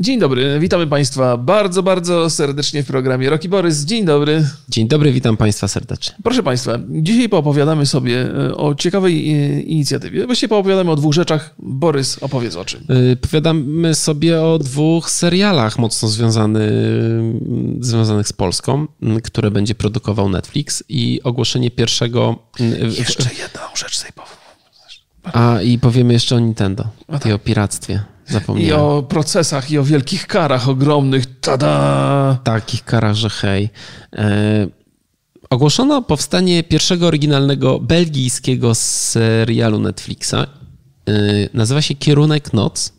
Dzień dobry, witamy Państwa bardzo, bardzo serdecznie w programie Roki Borys. Dzień dobry. Dzień dobry, witam Państwa serdecznie. Proszę Państwa, dzisiaj poopowiadamy sobie e, o ciekawej e, inicjatywie. Właściwie poopowiadamy o dwóch rzeczach. Borys, opowiedz o czym. Yy, Powiadamy sobie o dwóch serialach mocno związany, związanych z Polską, m, które będzie produkował Netflix i ogłoszenie pierwszego... m, w- Jeszcze jedną rzecz sobie powiem. A i powiemy jeszcze o Nintendo i o piractwie. I Zapomniałem. o procesach, i o wielkich karach ogromnych. Tada! takich karach, że hej. E, ogłoszono powstanie pierwszego oryginalnego belgijskiego serialu Netflixa. E, nazywa się Kierunek Noc.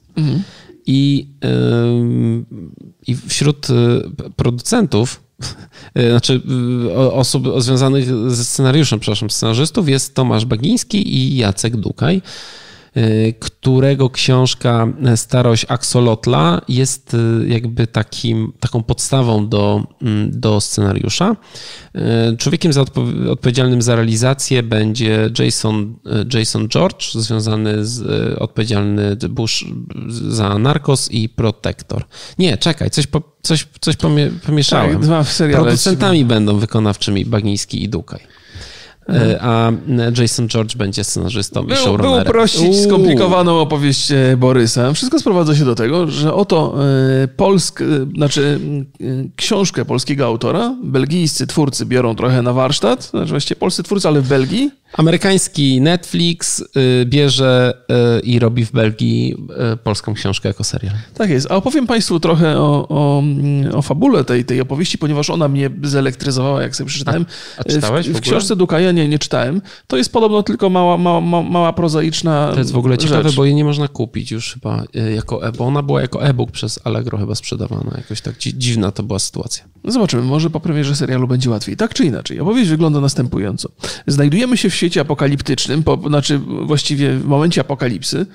I, e, I wśród e, producentów, e, znaczy e, osób związanych ze scenariuszem, przepraszam, scenarzystów jest Tomasz Bagiński i Jacek Dukaj którego książka Starość Axolotla jest y, jakby takim, taką podstawą do, mm, do scenariusza. Y, Człowiekiem za odpo- odpowiedzialnym za realizację będzie Jason, y, Jason George, związany z y, odpowiedzialny Bush za Narcos i Protector. Nie, czekaj, coś, po, coś, coś pomie, pomieszałem. Tak, dwa seriale. Producentami będą wykonawczymi Bagiński i Dukaj. Y, A Jason George będzie scenarzystą i Był, był showrunnerem. prościć Uuu. skomplikowaną opowieść e, Borysa. Wszystko sprowadza się do tego, że oto e, polsk, e, znaczy e, książkę polskiego autora, belgijscy twórcy biorą trochę na warsztat, znaczy właściwie polscy twórcy, ale w Belgii. Amerykański Netflix y, bierze y, i robi w Belgii y, polską książkę jako serial. Tak jest. A opowiem Państwu trochę o, o, o fabule tej, tej opowieści, ponieważ ona mnie zelektryzowała, jak sobie przeczytałem. A- a czytałeś w, w w książce Dukaja nie, nie czytałem. To jest podobno tylko mała, mała, mała, prozaiczna To jest w ogóle ciekawe, rzecz. bo jej nie można kupić już chyba jako e bo ona była jako e-book przez Allegro chyba sprzedawana. Jakoś tak dzi- dziwna to była sytuacja. No Zobaczymy, może po premierze serialu będzie łatwiej. Tak czy inaczej, opowieść wygląda następująco. Znajdujemy się w świecie apokaliptycznym, po, znaczy właściwie w momencie apokalipsy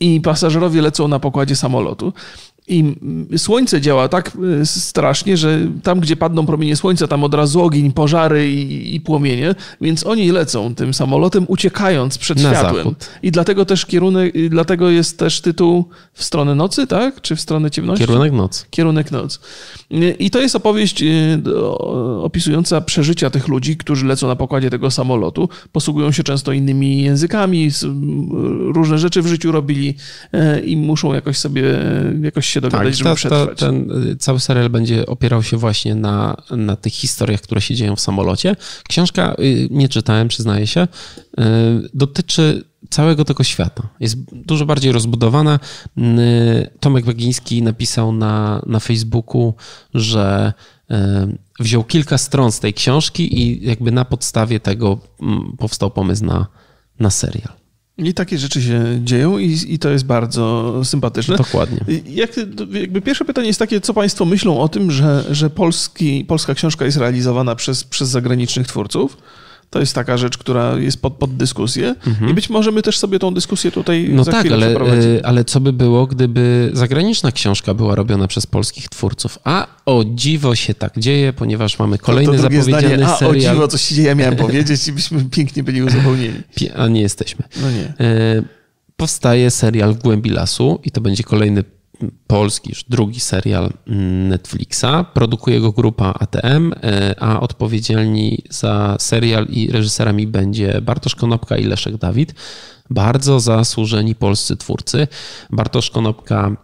i pasażerowie lecą na pokładzie samolotu. I słońce działa tak y, strasznie, że tam, gdzie padną promienie słońca, tam od razu ogień, pożary i, i płomienie, więc oni lecą tym samolotem, uciekając przed Na światłem. zachód. I dlatego też kierunek, dlatego jest też tytuł w stronę nocy, tak? Czy w stronę ciemności? Kierunek noc. Kierunek noc. I to jest opowieść do- opisująca przeżycia tych ludzi, którzy lecą na pokładzie tego samolotu. Posługują się często innymi językami, różne rzeczy w życiu robili e, i muszą jakoś sobie, jakoś się dogadać, Tak, żeby ta, ta, ten y, cały serial będzie opierał się właśnie na, na tych historiach, które się dzieją w samolocie. Książka, y, nie czytałem, przyznaję się, y, dotyczy całego tego świata. Jest dużo bardziej rozbudowana. Tomek Bagiński napisał na, na Facebooku, że wziął kilka stron z tej książki i jakby na podstawie tego mm, powstał pomysł na, na serial. I takie rzeczy się dzieją i, i to jest bardzo sympatyczne. Dokładnie. Jak, jakby pierwsze pytanie jest takie, co Państwo myślą o tym, że, że polski, polska książka jest realizowana przez, przez zagranicznych twórców? To jest taka rzecz, która jest pod, pod dyskusję. I być może my też sobie tą dyskusję tutaj Mhm. No za tak, chwilę ale, y, ale co by było, gdyby zagraniczna książka była robiona przez polskich twórców? A o dziwo się tak dzieje, ponieważ mamy kolejny to drugie zapowiedziany zdanie, a serial. o dziwo, co się dzieje, ja miałem powiedzieć i byśmy pięknie byli uzupełnieni. A nie jesteśmy. No nie. Y, Powstaje serial w głębi lasu i to będzie kolejny polski, już drugi serial mm, Netflixa. Produkuje go grupa ATM, y, a odpowiedzialni za serial i reżyserami będzie Bartosz Konopka i Leszek Dawid. Bardzo zasłużeni polscy twórcy. Bartosz Konopka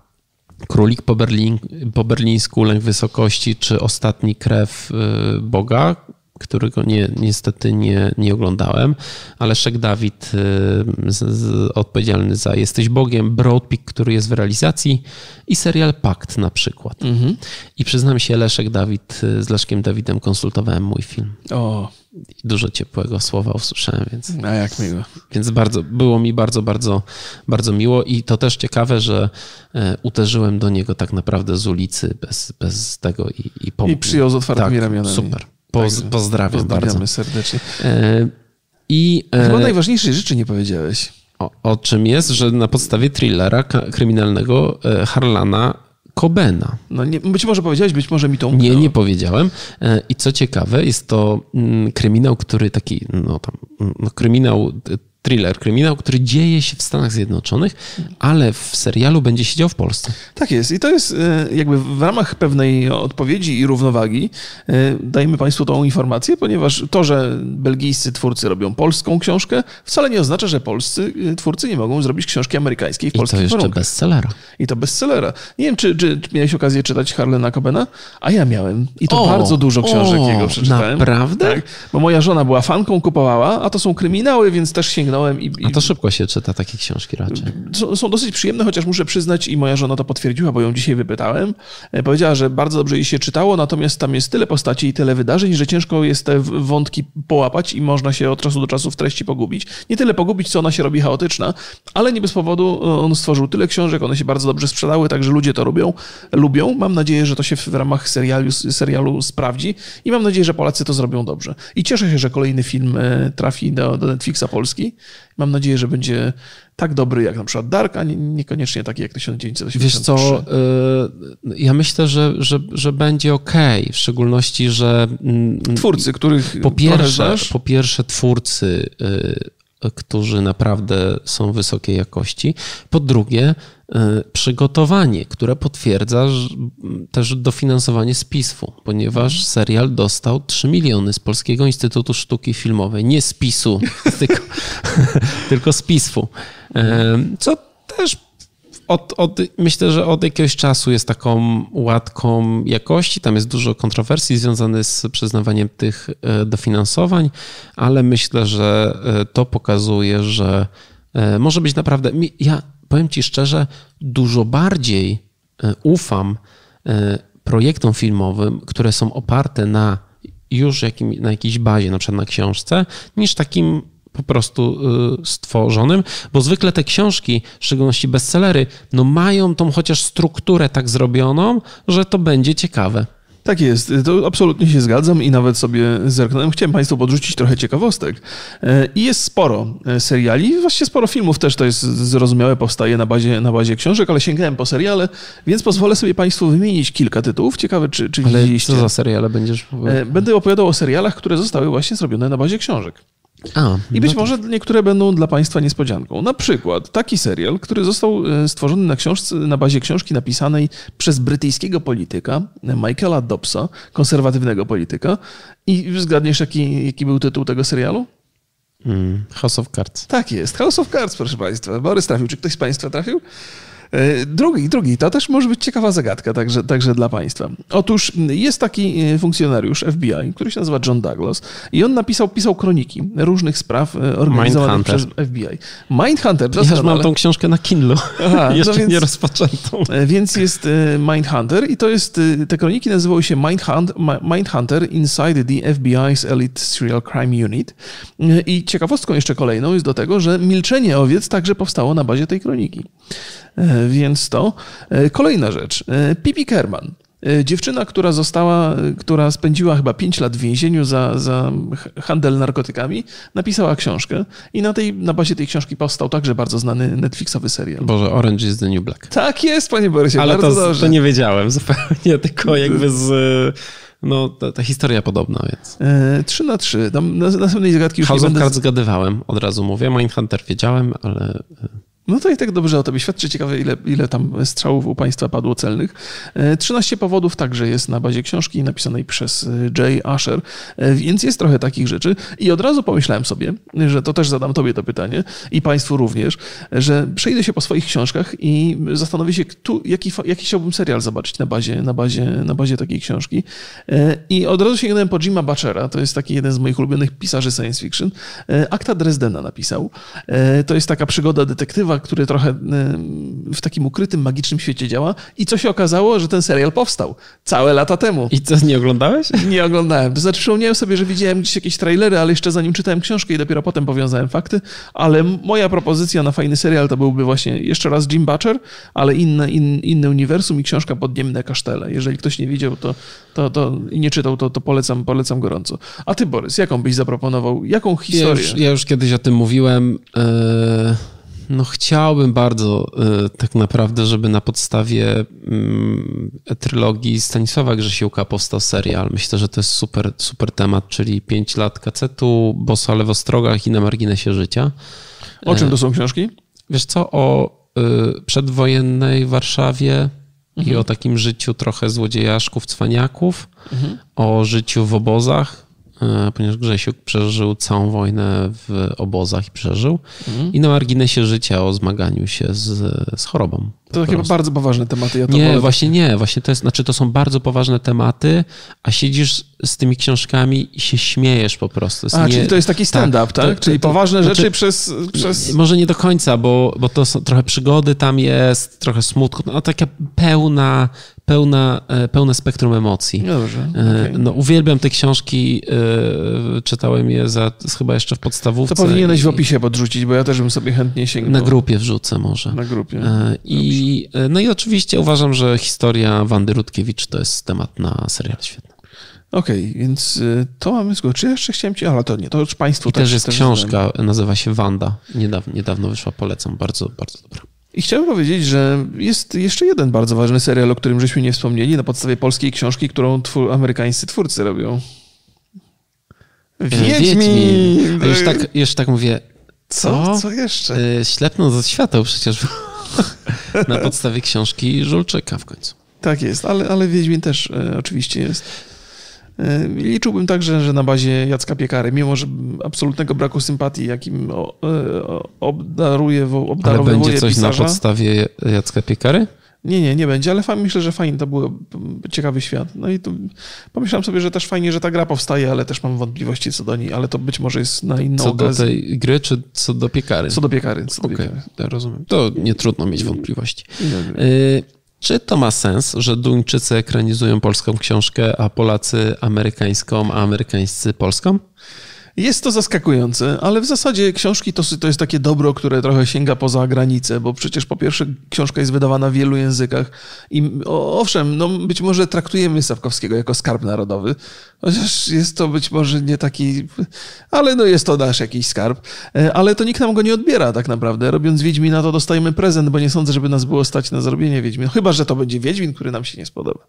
Królik po, Berlin, po berlińsku, Lęk Wysokości, czy Ostatni Krew y, Boga, którego nie, niestety nie, nie oglądałem, ale Szek Dawid y, z, z, odpowiedzialny za Jesteś Bogiem, Broadpeak, który jest w realizacji i serial Pakt na przykład. I przyznam się, Leszek Dawid, y, z Leszkiem Dawidem konsultowałem mój film. O, dużo ciepłego słowa usłyszałem, więc a jak miło. więc bardzo, było mi bardzo, bardzo, bardzo miło i to też ciekawe, że e, uderzyłem do niego tak naprawdę z ulicy bez, bez tego i, i pomógł. I przyjął z otwartymi tak, ramionami. Super. Poz, pozdrawiam, Pozdrawiamy bardzo. serdecznie. E, I Chyba e, najważniejszej rzeczy nie powiedziałeś. o, o czym jest, że na podstawie thrillera kryminalnego e, Harlana Cobena. No nie, być może powiedziałeś, być może mi to Nie, umknęło. nie powiedziałem. E, I co ciekawe, jest to mm, kryminał, który taki, no tam, no kryminał thriller, kryminał, który dzieje się w Stanach Zjednoczonych, ale w serialu będzie siedział w Polsce. Tak jest. I to jest e, jakby w ramach pewnej odpowiedzi i równowagi e, dajemy Państwu tą informację, ponieważ to, że belgijscy twórcy robią polską książkę, wcale nie oznacza, że polscy e, twórcy nie mogą zrobić książki amerykańskiej w I polskich to jeszcze warunkach. bestsellera. I to bestsellera. Nie wiem, czy, czy, czy miałeś okazję czytać Harlena Cobena? A ja miałem. I to O, bardzo dużo książek o, jego przeczytałem. naprawdę? Tak. Bo moja żona była fanką, kupowała, a to są kryminały, więc też sięgnąłem i, i A to szybko się czyta takie książki raczej. są, są dosyć przyjemne, chociaż muszę przyznać, i moja żona to potwierdziła, bo ją dzisiaj wypytałem. E, Powiedziała, że bardzo dobrze jej się czytało, natomiast tam jest tyle postaci i tyle wydarzeń, że ciężko jest te wątki połapać i można się od czasu do czasu w treści pogubić. Nie tyle pogubić, co ona się robi chaotyczna, ale nie bez powodu e, on stworzył tyle książek, one się bardzo dobrze sprzedały, także ludzie to lubią. lubią. Mam nadzieję, że to się w ramach serialu, serialu sprawdzi i mam nadzieję, że Polacy to zrobią dobrze. I cieszę się, że kolejny film e, trafi do, do Netflixa Polski. Mam nadzieję, że będzie tak dobry jak na przykład Dark, a nie, niekoniecznie taki jak 1983. Wiesz co, y, ja myślę, że, że, że będzie ok, w szczególności, że mm, Twórcy, których po pierwsze, znasz, po pierwsze twórcy, y, którzy naprawdę są wysokiej jakości. Po drugie, y, przygotowanie, które potwierdza też dofinansowanie z PISF-u, ponieważ serial dostał 3 miliony z Polskiego Instytutu Sztuki Filmowej. Nie z PiSu, tylko, tylko z PISF-u. Y, Co też od, od, myślę, że od jakiegoś czasu jest taką łatką jakości. Tam jest dużo kontrowersji związanych z przyznawaniem tych e, dofinansowań, ale myślę, że e, to pokazuje, że e, może być naprawdę. Ja powiem Ci szczerze, dużo bardziej ufam projektom filmowym, które są oparte na już jakim, na jakiejś bazie, na przykład na książce, niż takim po prostu y, stworzonym, bo zwykle te książki, w szczególności bestsellery, no mają tą chociaż strukturę tak zrobioną, że to będzie ciekawe. Tak jest, to absolutnie się zgadzam i nawet sobie zerknąłem. Chciałem Państwu podrzucić trochę ciekawostek. E, I jest sporo e, seriali, właściwie sporo filmów też to jest zrozumiałe, powstaje na bazie, na bazie książek, ale sięgałem po seriale, więc pozwolę sobie Państwu wymienić kilka tytułów. Ciekawe, czy, czy Ale widzieliście. co za seriale będziesz... E, Będę opowiadał o serialach, które zostały właśnie zrobione na bazie książek. A, I być no to- może niektóre będą dla Państwa niespodzianką. Na przykład taki serial, który został e, stworzony na, książce, na bazie książki napisanej przez brytyjskiego polityka, e, Michaela Dobbsa, konserwatywnego polityka. I zgadniesz, jaki, jaki był tytuł tego serialu? Mm, House of Cards. Tak jest, House of Cards, proszę Państwa. Borys trafił. Czy ktoś z Państwa trafił? E, Drugi, drugi, to też może być ciekawa zagadka także, także dla Państwa. Otóż jest taki e, funkcjonariusz FBI, który się nazywa John Douglas i on napisał, pisał kroniki różnych spraw e, organizowanych przez FBI. Mindhunter, Ja już mam tą książkę na Kindle. Aha, no Jeszcze więc- nie rozpoczętą. Więc jest Mindhunter i to jest, te kroniki nazywały się Mindhunt, Mi- Mindhunter Inside the FBI's Elite Serial Crime Unit. I ciekawostką jeszcze kolejną jest do tego, że Milczenie Owiec także powstało na bazie tej kroniki. E, Więc to. E, Kolejna rzecz. E, Pipi Kerman. Dziewczyna, która została, która spędziła chyba 5 lat w więzieniu za, za handel narkotykami, napisała książkę i na, tej, na bazie tej książki powstał także bardzo znany Netflixowy serial. Boże, Orange is the New Black. Tak jest, panie Borysie, Ale bardzo to, dobrze. to nie wiedziałem zupełnie, tylko jakby z... No, ta, ta historia podobna, więc... E, 3 na 3. Tam na, następnej zagadki już House nie będę... Cards zgadywałem, od razu mówię. Mindhunter wiedziałem, ale... No to i tak dobrze o tobie świadczy. Ciekawe, ile, ile tam strzałów u państwa padło celnych. E, 13 powodów także jest na bazie książki napisanej przez e, Jay Asher, E, więc jest trochę takich rzeczy. I od razu pomyślałem sobie, że to też zadam tobie to pytanie i państwu również, że przejdę się po swoich książkach i zastanowię się, kto, jaki, jaki chciałbym serial zobaczyć na bazie, na bazie, na bazie takiej książki. E, I od razu sięgnąłem po Jima Butchera, to jest taki jeden z moich ulubionych pisarzy science fiction. E, Akta Dresdena napisał. E, To jest taka przygoda detektywa, który trochę e, w takim ukrytym, magicznym świecie działa. I co się okazało, że ten serial powstał całe lata temu. I co, nie oglądałeś? Nie oglądałem. To znaczy, przypomniałem sobie, że widziałem gdzieś jakieś trailery, ale jeszcze zanim czytałem książkę i dopiero potem powiązałem fakty. Ale moja propozycja na fajny serial to byłby właśnie jeszcze raz Jim Butcher, ale inne, in, inne uniwersum i książka Podniemne Kasztele. Jeżeli ktoś nie widział to, to, to i nie czytał, to, to polecam, polecam gorąco. A ty, Borys, jaką byś zaproponował? Jaką Ja historię? już, ja już kiedyś o tym mówiłem. e, No chciałbym bardzo e, tak naprawdę, żeby na podstawie mm, trylogii Stanisława Grzesiłka powstał serial. Myślę, że to jest super, super temat, czyli 5 lat kacetu, Bossa Lewostrogach i na marginesie życia. O czym to są książki? Wiesz co, o y, przedwojennej Warszawie Mhm. i o takim życiu trochę złodziejaszków, cwaniaków, o życiu w obozach, y, ponieważ Grzesiuk przeżył całą wojnę w obozach i przeżył. Mhm. I na marginesie życia o zmaganiu się z, z chorobą. To takie prostu. bardzo poważne tematy. Ja to Nie, właśnie nie. Właśnie to jest, znaczy to są bardzo poważne tematy, a siedzisz z tymi książkami i się śmiejesz po prostu. A, nie- czyli to jest taki stand-up, tak? to- czyli to- poważne znaczy- rzeczy przez... przez... Może nie do końca, bo, bo to są trochę przygody tam jest, trochę smutku, no taka pełna, pełna, e, pełne spektrum emocji. Dobrze, E, okej. No, uwielbiam te książki, e, czytałem je za, chyba jeszcze w podstawówce. To powinieneś w i- opisie podrzucić, bo ja też bym sobie chętnie sięgnął. Na grupie wrzucę może. Na grupie. E, I, e, no i oczywiście uważam, że historia Wandy Rutkiewicz to jest temat na serial świetny. Okej, więc y, to mamy zgodę. Czy jeszcze chciałem ci... Ale to nie, to już państwu I też jest znałem. książka, nazywa się Wanda. Niedawno, niedawno wyszła, polecam, bardzo, bardzo dobra. I chciałem powiedzieć, że jest jeszcze jeden bardzo ważny serial, o którym żeśmy nie wspomnieli, na podstawie polskiej książki, którą twór, amerykańscy twórcy robią. Wiedźmin! A już tak, już tak mówię, Co? co? Co jeszcze? Ślepnąc od świateł przecież na podstawie książki Żulczyka w końcu. Tak jest, ale, ale Wiedźmin też e, oczywiście jest. E, liczyłbym także, że na bazie Jacka Piekary, mimo że absolutnego braku sympatii, jakim o, e, obdaruje, wo- Ale obdarowuje będzie coś pisarza. na podstawie Jacka Piekary? Nie, nie, nie będzie, ale fa- myślę, że fajnie to był ciekawy świat. No i pomyślałem sobie, że też fajnie, że ta gra powstaje, ale też mam wątpliwości co do niej, ale to być może jest na inną Co do okazję. tej gry, czy co do Piekary? Co do piekary. Co do Okej, piekary. ja rozumiem. To nie trudno mieć wątpliwości. Y, Czy to ma sens, że Duńczycy ekranizują polską książkę, a Polacy amerykańską, a amerykańscy polską? Jest to zaskakujące, ale w zasadzie książki to, to jest takie dobro, które trochę sięga poza granicę, bo przecież po pierwsze książka jest wydawana w wielu językach i owszem, no być może traktujemy Sapkowskiego jako skarb narodowy, chociaż jest to być może nie taki, ale no jest to nasz jakiś skarb, E, ale to nikt nam go nie odbiera tak naprawdę. Robiąc Wiedźmina to dostajemy prezent, bo nie sądzę, żeby nas było stać na zrobienie Wiedźmina, chyba, że to będzie Wiedźmin, który nam się nie spodoba.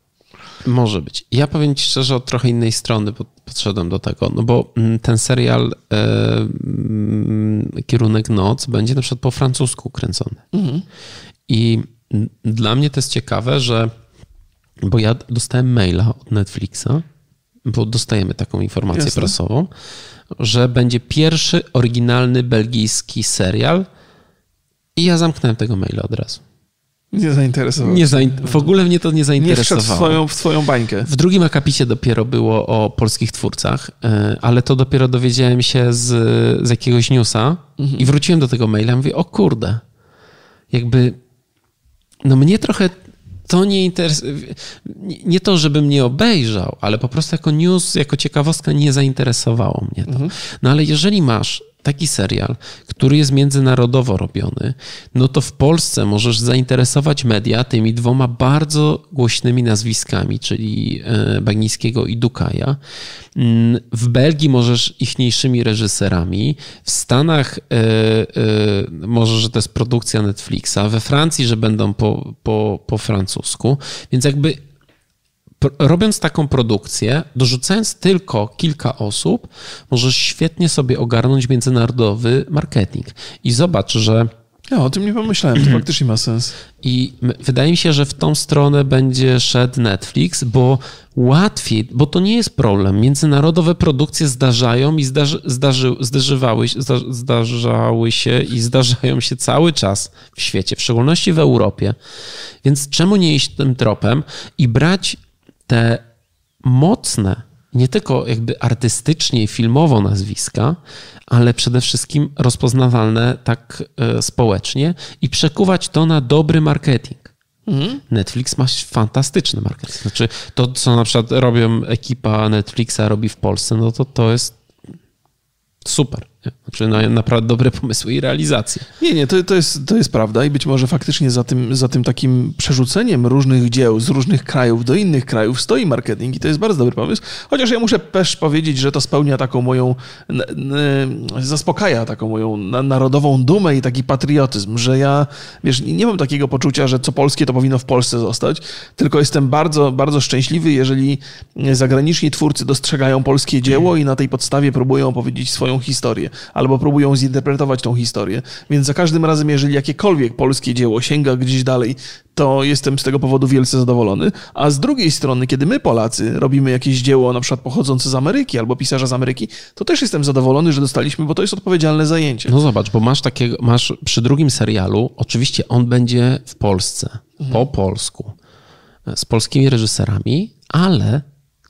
Może być. Ja powiem ci szczerze, od trochę innej strony pod- podszedłem do tego, no bo mm, ten serial e, mm, Kierunek Noc będzie na przykład po francusku kręcony. I mm, dla mnie to jest ciekawe, że bo ja dostałem maila od Netflixa, bo dostajemy taką informację Jasne. prasową, że będzie pierwszy oryginalny belgijski serial i ja zamknąłem tego maila od razu. Nie zainteresował. Nie zain- w ogóle mnie to nie nie wszedł w zainteresowało. twoją, w twoją bańkę. W drugim akapicie dopiero było o polskich twórcach, e, ale to dopiero dowiedziałem się z, z jakiegoś newsa i wróciłem do tego maila i mówię, o kurde, jakby no mnie trochę to nie interesuje, nie, nie to, żebym nie obejrzał, ale po prostu jako news, jako ciekawostka nie zainteresowało mnie to. No ale jeżeli masz taki serial, który jest międzynarodowo robiony, no to w Polsce możesz zainteresować media tymi dwoma bardzo głośnymi nazwiskami, czyli e, Bagnińskiego i Dukaja. Mm, W Belgii możesz ichniejszymi reżyserami, w Stanach e, e, może, że to jest produkcja Netflixa, we Francji, że będą po, po, po francusku, więc jakby robiąc taką produkcję, dorzucając tylko kilka osób, możesz świetnie sobie ogarnąć międzynarodowy marketing. I zobacz, że Ja o tym nie pomyślałem, to faktycznie ma sens. i wydaje mi się, że w tą stronę będzie szedł Netflix, bo łatwiej, bo to nie jest problem. Międzynarodowe produkcje zdarzają i zdarzy, zdarzy, zdarzywały, zdarzały się i zdarzają się cały czas w świecie, w szczególności w Europie. Więc czemu nie iść tym tropem i brać te mocne, nie tylko jakby artystycznie i filmowo nazwiska, ale przede wszystkim rozpoznawalne tak e, społecznie i przekuwać to na dobry marketing. Netflix ma fantastyczny marketing. Znaczy, to, co na przykład robią ekipa Netflixa, robi w Polsce, no to to jest super. Znaczy, no, naprawdę dobre pomysły i realizacje. Nie, nie, to, to, jest, to jest prawda i być może faktycznie za tym, za tym takim przerzuceniem różnych dzieł z różnych krajów do innych krajów stoi marketing i to jest bardzo dobry pomysł. Chociaż ja muszę też powiedzieć, że to spełnia taką moją, zaspokaja taką moją na- narodową dumę i taki patriotyzm, że ja, wiesz, nie mam takiego poczucia, że co polskie to powinno w Polsce zostać, tylko jestem bardzo, bardzo szczęśliwy, jeżeli zagraniczni twórcy dostrzegają polskie dzieło i na tej podstawie próbują opowiedzieć swoją historię. Albo próbują zinterpretować tą historię. Więc za każdym razem, jeżeli jakiekolwiek polskie dzieło sięga gdzieś dalej, to jestem z tego powodu wielce zadowolony. A z drugiej strony, kiedy my Polacy robimy jakieś dzieło, na przykład pochodzące z Ameryki albo pisarza z Ameryki, to też jestem zadowolony, że dostaliśmy, bo to jest odpowiedzialne zajęcie. No zobacz, bo masz takiego, masz przy drugim serialu, oczywiście on będzie w Polsce, po polsku, z polskimi reżyserami, ale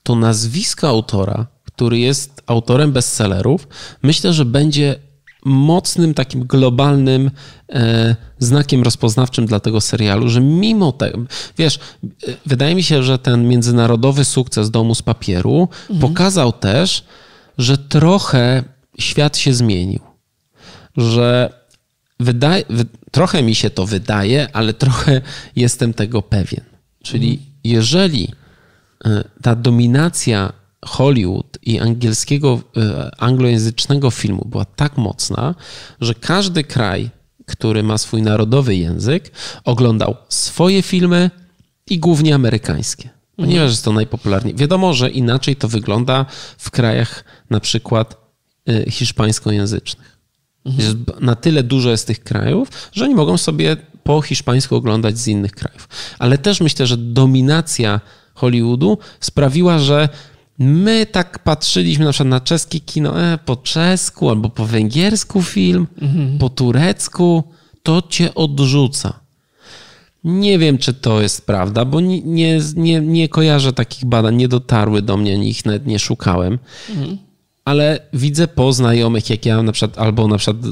to nazwisko autora, który jest autorem bestsellerów, myślę, że będzie mocnym takim globalnym e, znakiem rozpoznawczym dla tego serialu, że mimo tego, wiesz, e, wydaje mi się, że ten międzynarodowy sukces Domu z Papieru pokazał też, że trochę świat się zmienił. Że wydaje, wy, trochę mi się to wydaje, ale trochę jestem tego pewien. Czyli jeżeli e, ta dominacja Hollywood i angielskiego, e, anglojęzycznego filmu była tak mocna, że każdy kraj, który ma swój narodowy język, oglądał swoje filmy i głównie amerykańskie. Ponieważ jest to najpopularniej. Wiadomo, że inaczej to wygląda w krajach na przykład e, hiszpańskojęzycznych. Jest b- Na tyle dużo jest tych krajów, że oni mogą sobie po hiszpańsku oglądać z innych krajów. Ale też myślę, że dominacja Hollywoodu sprawiła, że my tak patrzyliśmy na przykład na czeskie kino e, po czesku albo po węgiersku film, po turecku, to cię odrzuca. Nie wiem, czy to jest prawda, bo nie, nie, nie, nie kojarzę takich badań, nie dotarły do mnie, ich nawet nie szukałem. Ale widzę po znajomych, jak ja na przykład, albo na przykład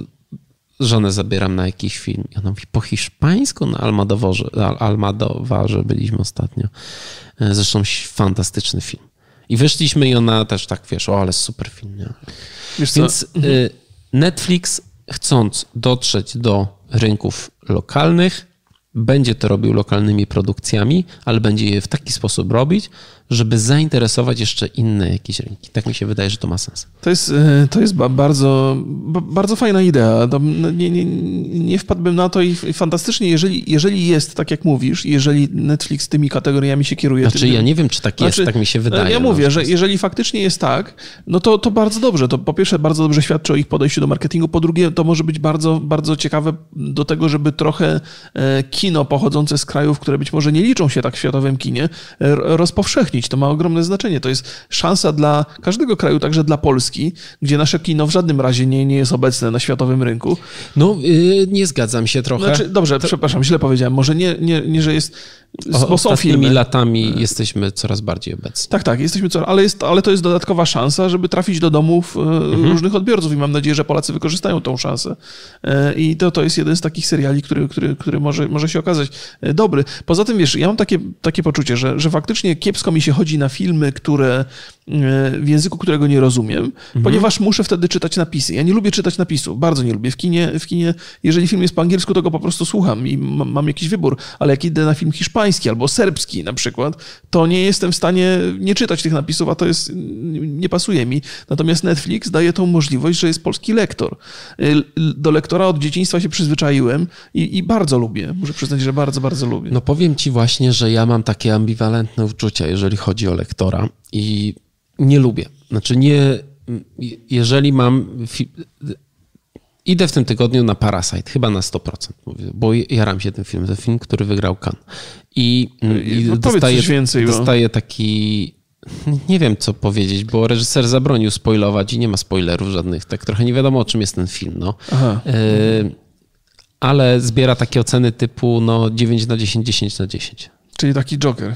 żonę zabieram na jakiś film. I ona mówi po hiszpańsku na Almodowarze, Al- Almodowarze byliśmy ostatnio. E, Zresztą fantastyczny film. I wyszliśmy i ona też tak, wiesz, o, ale super film, nie? Więc y, Netflix, chcąc dotrzeć do rynków lokalnych, będzie to robił lokalnymi produkcjami, ale będzie je w taki sposób robić, żeby zainteresować jeszcze inne jakieś rynki. Tak mi się wydaje, że to ma sens. To jest, e, to jest ba- bardzo, ba- bardzo fajna idea. To nie, nie, nie wpadłbym na to i fantastycznie, jeżeli, jeżeli jest, tak jak mówisz, jeżeli Netflix tymi kategoriami się kieruje. Znaczy, tymi- ja nie wiem, czy tak jest, Znaczy, tak mi się wydaje. Ja no. mówię, że jeżeli faktycznie jest tak, no to, to bardzo dobrze. To po pierwsze bardzo dobrze świadczy o ich podejściu do marketingu. Po drugie, to może być bardzo, bardzo ciekawe do tego, żeby trochę e, kino pochodzące z krajów, które być może nie liczą się tak w światowym kinie, e, To ma ogromne znaczenie. To jest szansa dla każdego kraju, także dla Polski, gdzie nasze kino w żadnym razie nie, nie jest obecne na światowym rynku. No, y, nie zgadzam się trochę. Znaczy, dobrze, przepraszam, źle powiedziałem. Może nie, nie, nie że jest... o, Bo są filmy. latami jesteśmy coraz bardziej obecni. Tak, tak, jesteśmy coraz, ale, jest, ale to jest dodatkowa szansa, żeby trafić do domów e, Mhm. różnych odbiorców i mam nadzieję, że Polacy wykorzystają tą szansę. E, I to, to jest jeden z takich seriali, który, który, który może, może się okazać e, dobry. Poza tym, wiesz, ja mam takie, takie poczucie, że, że faktycznie kiepsko mi się chodzi na filmy, które w języku, którego nie rozumiem, Mhm. ponieważ muszę wtedy czytać napisy. Ja nie lubię czytać napisów, bardzo nie lubię. W kinie, w kinie jeżeli film jest po angielsku, to go po prostu słucham i mam, mam jakiś wybór, ale jak idę na film hiszpański albo serbski na przykład, to nie jestem w stanie nie czytać tych napisów, a to jest, nie pasuje mi. Natomiast Netflix daje tą możliwość, że jest polski lektor. Y, Do lektora od dzieciństwa się przyzwyczaiłem i, i bardzo lubię. Muszę przyznać, że bardzo, bardzo lubię. No powiem ci właśnie, że ja mam takie ambiwalentne uczucia, jeżeli chodzi o lektora i nie lubię. Znaczy nie, jeżeli mam... Idę w tym tygodniu na Parasite, chyba na 100%, mówię, bo jaram się tym filmem. To film, który wygrał Cannes. I, i No dostaję, więcej, bo- dostaję taki... Nie wiem, co powiedzieć, bo reżyser zabronił spoilować i nie ma spoilerów żadnych. Tak trochę nie wiadomo, o czym jest ten film. No. Y, ale zbiera takie oceny typu no 9 na 10, 10 na 10. Czyli taki Joker.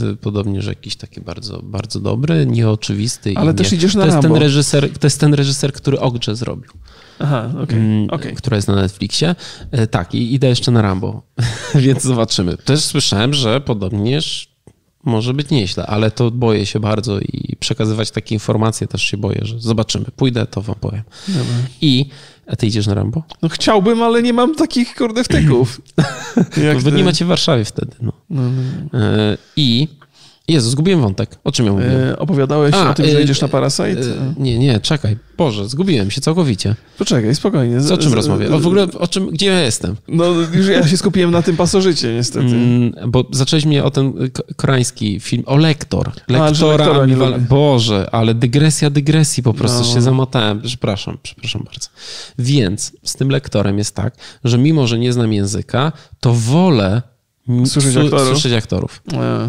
Y, Podobnie, że jakiś taki bardzo, bardzo dobry, nieoczywisty. i Ale też nie. idziesz na to jest ten reżyser, To jest ten reżyser, który Ogrze zrobił, Aha, okej. mm, okej. która jest na Netflixie. Y, Tak, i idę jeszcze na Rambo, więc zobaczymy. Też słyszałem, że podobnież może być nieźle, ale to boję się bardzo i przekazywać takie informacje też się boję, że zobaczymy. Pójdę, to wam powiem. Dobra. I, a ty idziesz na Rambo? No chciałbym, ale nie mam takich kurde wtyków. Jak No, bo ty. nie macie w Warszawie wtedy, no. No, no. E, I Jezu, zgubiłem wątek. O czym ja mówiłem? E, opowiadałeś A, o tym, że e, jedziesz na Parasite? E, Nie, nie, czekaj. Boże, zgubiłem się całkowicie. Poczekaj, spokojnie. Co, o czym Z- rozmawiam? O, w ogóle o czym, gdzie ja jestem? No już ja się skupiłem na tym pasożycie niestety. Mm, bo zacząłeś mnie o ten koreański film, o lektor. Lektora lektora ambiwal- lubię. Boże, ale dygresja dygresji po prostu No. się zamotałem. Przepraszam, przepraszam bardzo. Więc z tym lektorem jest tak, że mimo, że nie znam języka, to wolę Słyszeć su- aktorów? słyszeć aktorów.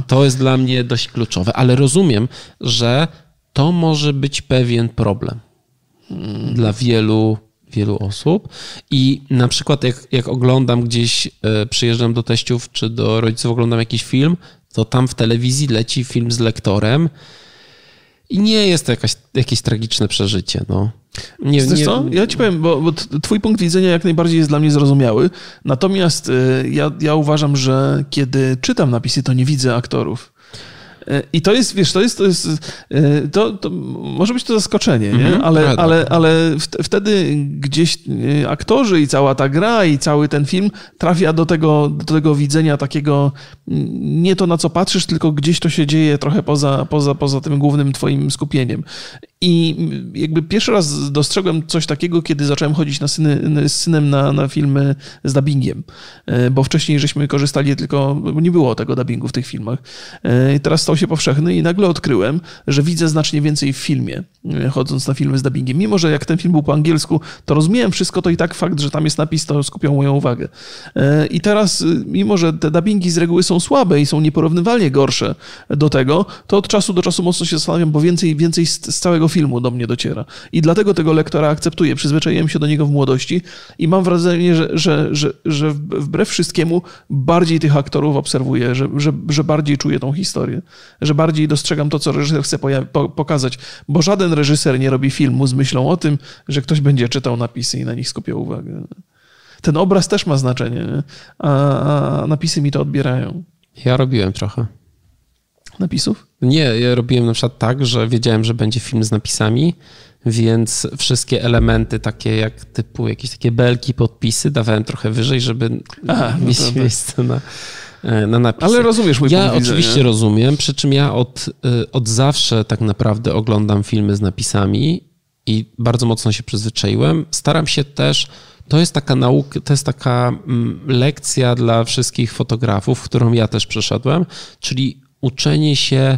To jest dla mnie dość kluczowe, ale rozumiem, że to może być pewien problem dla wielu, wielu osób. I na przykład, jak, jak oglądam gdzieś, e, przyjeżdżam do teściów czy do rodziców, oglądam jakiś film, to tam w telewizji leci film z lektorem. I nie jest to jakaś, jakieś tragiczne przeżycie. No. Nie, Wiesz nie, co? Ja ci powiem, bo, bo twój punkt widzenia jak najbardziej jest dla mnie zrozumiały. Natomiast y, ja, ja uważam, że kiedy czytam napisy, to nie widzę aktorów. I to jest, wiesz, to jest, to jest, y, to, to może być to zaskoczenie, nie? Mhm, Ale, ale, ale w- wtedy gdzieś y, aktorzy i cała ta gra i cały ten film trafia do tego, do tego widzenia takiego nie to na co patrzysz, tylko gdzieś to się dzieje trochę poza, poza, poza tym głównym twoim skupieniem. I jakby pierwszy raz dostrzegłem coś takiego, kiedy zacząłem chodzić na syny, z synem na, na filmy z dubbingiem, E, bo wcześniej żeśmy korzystali tylko, nie było tego dubbingu w tych filmach. E, i Teraz stał się powszechny i nagle odkryłem, że widzę znacznie więcej w filmie, e, chodząc na filmy z dubbingiem. Mimo, że jak ten film był po angielsku, to rozumiałem wszystko, to i tak fakt, że tam jest napis, to skupiał moją uwagę. I teraz, mimo że te dubbingi z reguły są słabe i są nieporównywalnie gorsze do tego, to od czasu do czasu mocno się zastanawiam, bo więcej więcej z, z całego filmu do mnie dociera. I dlatego tego lektora akceptuję. Przyzwyczaiłem się do niego w młodości i mam wrażenie, że, że, że, że wbrew wszystkiemu bardziej tych aktorów obserwuję, że, że, że bardziej czuję tą historię, że bardziej dostrzegam to, co reżyser chce pokazać, bo żaden reżyser nie robi filmu z myślą o tym, że ktoś będzie czytał napisy i na nich skupiał uwagę. Ten obraz też ma znaczenie, nie? A, a napisy mi to odbierają. Ja robiłem trochę. Napisów? Nie, ja robiłem na przykład tak, że wiedziałem, że będzie film z napisami, więc wszystkie elementy takie jak typu jakieś takie belki, podpisy dawałem trochę wyżej, żeby Aha, no mieć to tak. miejsce na, e, na napisy. Ale rozumiesz mój Ja oczywiście widzenia. rozumiem, przy czym ja od, y, od zawsze tak naprawdę oglądam filmy z napisami i bardzo mocno się przyzwyczaiłem. Staram się też, to jest taka nauka, to jest taka mm, lekcja dla wszystkich fotografów, którą ja też przeszedłem, czyli uczenie się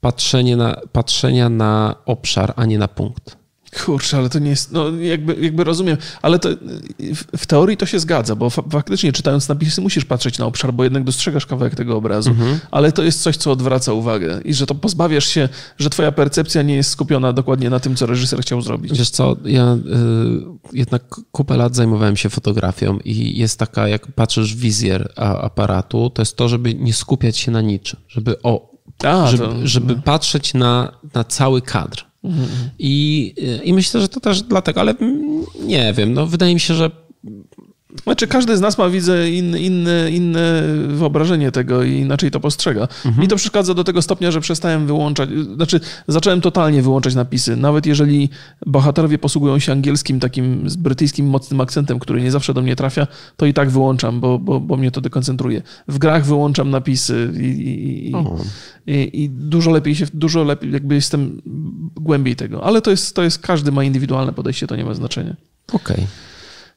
patrzenie na, patrzenia na obszar, a nie na punkt. Kurczę, ale to nie jest, no jakby, jakby rozumiem, ale to w, w teorii to się zgadza, bo fa- faktycznie czytając napisy musisz patrzeć na obszar, bo jednak dostrzegasz kawałek tego obrazu, Mhm. ale to jest coś, co odwraca uwagę i że to pozbawiasz się, że twoja percepcja nie jest skupiona dokładnie na tym, co reżyser chciał zrobić. Wiesz co, ja y, jednak kupę lat zajmowałem się fotografią i jest taka, jak patrzysz w wizjer a, aparatu, to jest to, żeby nie skupiać się na niczym, żeby o, A, żeby, to- żeby patrzeć na, na cały kadr. I, I myślę, że to też dlatego, ale nie wiem, no wydaje mi się, że Znaczy, każdy z nas ma, widzę, inne, inne, inne wyobrażenie tego i inaczej to postrzega. Mi to przeszkadza do tego stopnia, że przestałem wyłączać, znaczy zacząłem totalnie wyłączać napisy. Nawet jeżeli bohaterowie posługują się angielskim, takim z brytyjskim mocnym akcentem, który nie zawsze do mnie trafia, to i tak wyłączam, bo, bo, bo mnie to dekoncentruje. W grach wyłączam napisy i, i, i, i, i dużo lepiej się, dużo lepiej, jakby jestem głębiej tego. Ale to jest, to jest, każdy ma indywidualne podejście, to nie ma znaczenia. okej.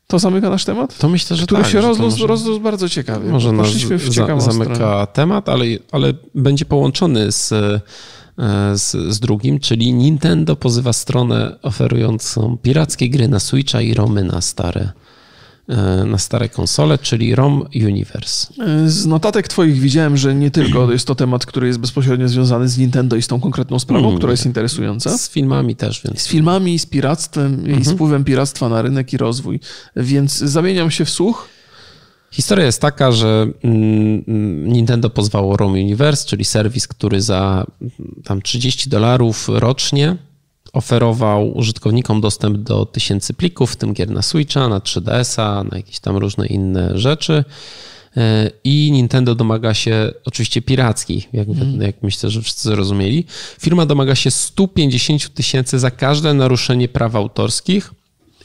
To zamyka nasz temat? To myślę, że który tak, się rozrósł, może- bardzo ciekawie. Może nas w za, zamyka stronę. temat, ale, ale będzie połączony z, e, z, z drugim, czyli Nintendo pozywa stronę oferującą pirackie gry na Switcha i romy na stare, na stare konsole, czyli ROM Universe. Z notatek twoich widziałem, że nie tylko jest to temat, który jest bezpośrednio związany z Nintendo i z tą konkretną sprawą, Mm. która jest interesująca. Z filmami też, więc Z filmami, z piractwem Mhm. i z wpływem piractwa na rynek i rozwój. Więc zamieniam się w słuch. Historia jest taka, że mm, mm, Nintendo pozwało ROM Universe, czyli serwis, który za tam 30 dolarów rocznie oferował użytkownikom dostęp do tysięcy plików, w tym gier na Switcha, na 3DS-a, na jakieś tam różne inne rzeczy. E, I Nintendo domaga się oczywiście pirackich, jak, jak myślę, że wszyscy zrozumieli. Firma domaga się 150 tysięcy za każde naruszenie praw autorskich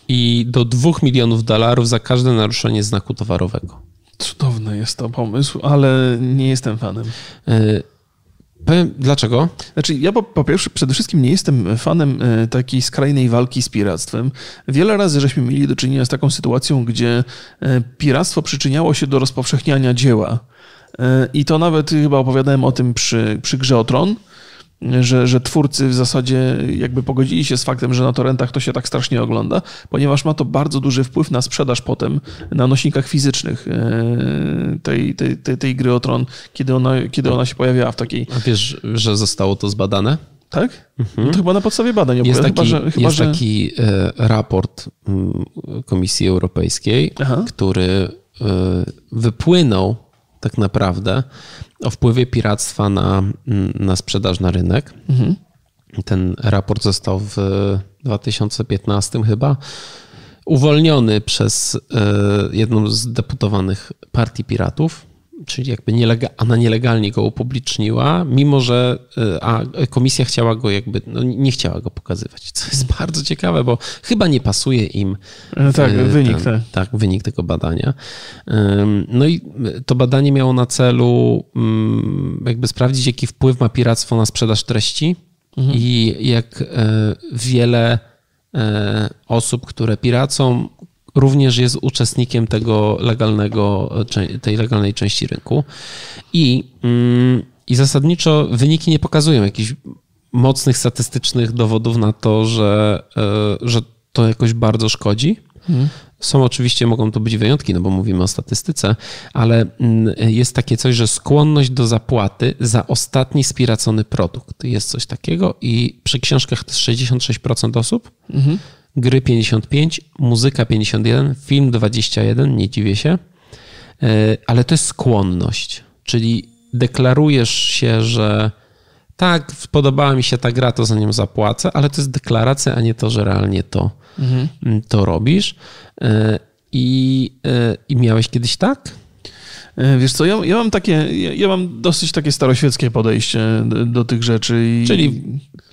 i do 2 milionów dolarów za każde naruszenie znaku towarowego. Cudowny jest to pomysł, ale nie jestem fanem. Powiem, dlaczego? Znaczy, ja po, po, pierwsze, przede wszystkim nie jestem fanem e, takiej skrajnej walki z piractwem. Wiele razy żeśmy mieli do czynienia z taką sytuacją, gdzie e, piractwo przyczyniało się do rozpowszechniania dzieła. E, I to nawet chyba opowiadałem o tym przy, przy grze o Tron, że, że twórcy w zasadzie jakby pogodzili się z faktem, że na torrentach to się tak strasznie ogląda, ponieważ ma to bardzo duży wpływ na sprzedaż potem na nośnikach fizycznych e, tej, tej, tej, tej gry o tron, kiedy ona, kiedy ona się pojawiała w takiej... A wiesz, że zostało to zbadane? Tak? Mhm. No to chyba na podstawie badań. Jest taki, chyba, że, chyba, jest że... taki e, raport mm, Komisji Europejskiej, Aha. który e, wypłynął tak naprawdę o wpływie piractwa na, na sprzedaż na rynek. Mhm. Ten raport został w 2015 chyba uwolniony przez e, jedną z deputowanych partii piratów czyli jakby nielega, ona nielegalnie go upubliczniła, mimo że e, a komisja chciała go jakby, no nie chciała go pokazywać, co jest bardzo ciekawe, bo chyba nie pasuje im e, tak, wynik, ten, tak. wynik tego badania. No i to badanie miało na celu mm, jakby sprawdzić, jaki wpływ ma piractwo na sprzedaż treści mhm. i jak wiele osób, które piracą, również jest uczestnikiem tego legalnego, tej legalnej części rynku. I, mm, i zasadniczo wyniki nie pokazują jakichś mocnych statystycznych dowodów na to, że, e, że to jakoś bardzo szkodzi. Hmm. Są oczywiście, mogą to być wyjątki, no bo mówimy o statystyce, ale mm, jest takie coś, że skłonność do zapłaty za ostatni spiracony produkt. Jest coś takiego i przy książkach to jest 66% osób. Mhm gry 55, muzyka 51, film 21, nie dziwię się, e, ale to jest skłonność, czyli deklarujesz się, że tak, podobała mi się ta gra, to za nią zapłacę, ale to jest deklaracja, a nie to, że realnie to, mhm. to robisz. E, I, e, I miałeś kiedyś tak? Wiesz co, ja, ja mam takie, ja, ja, mam dosyć takie staroświeckie podejście do, do tych rzeczy. I... Czyli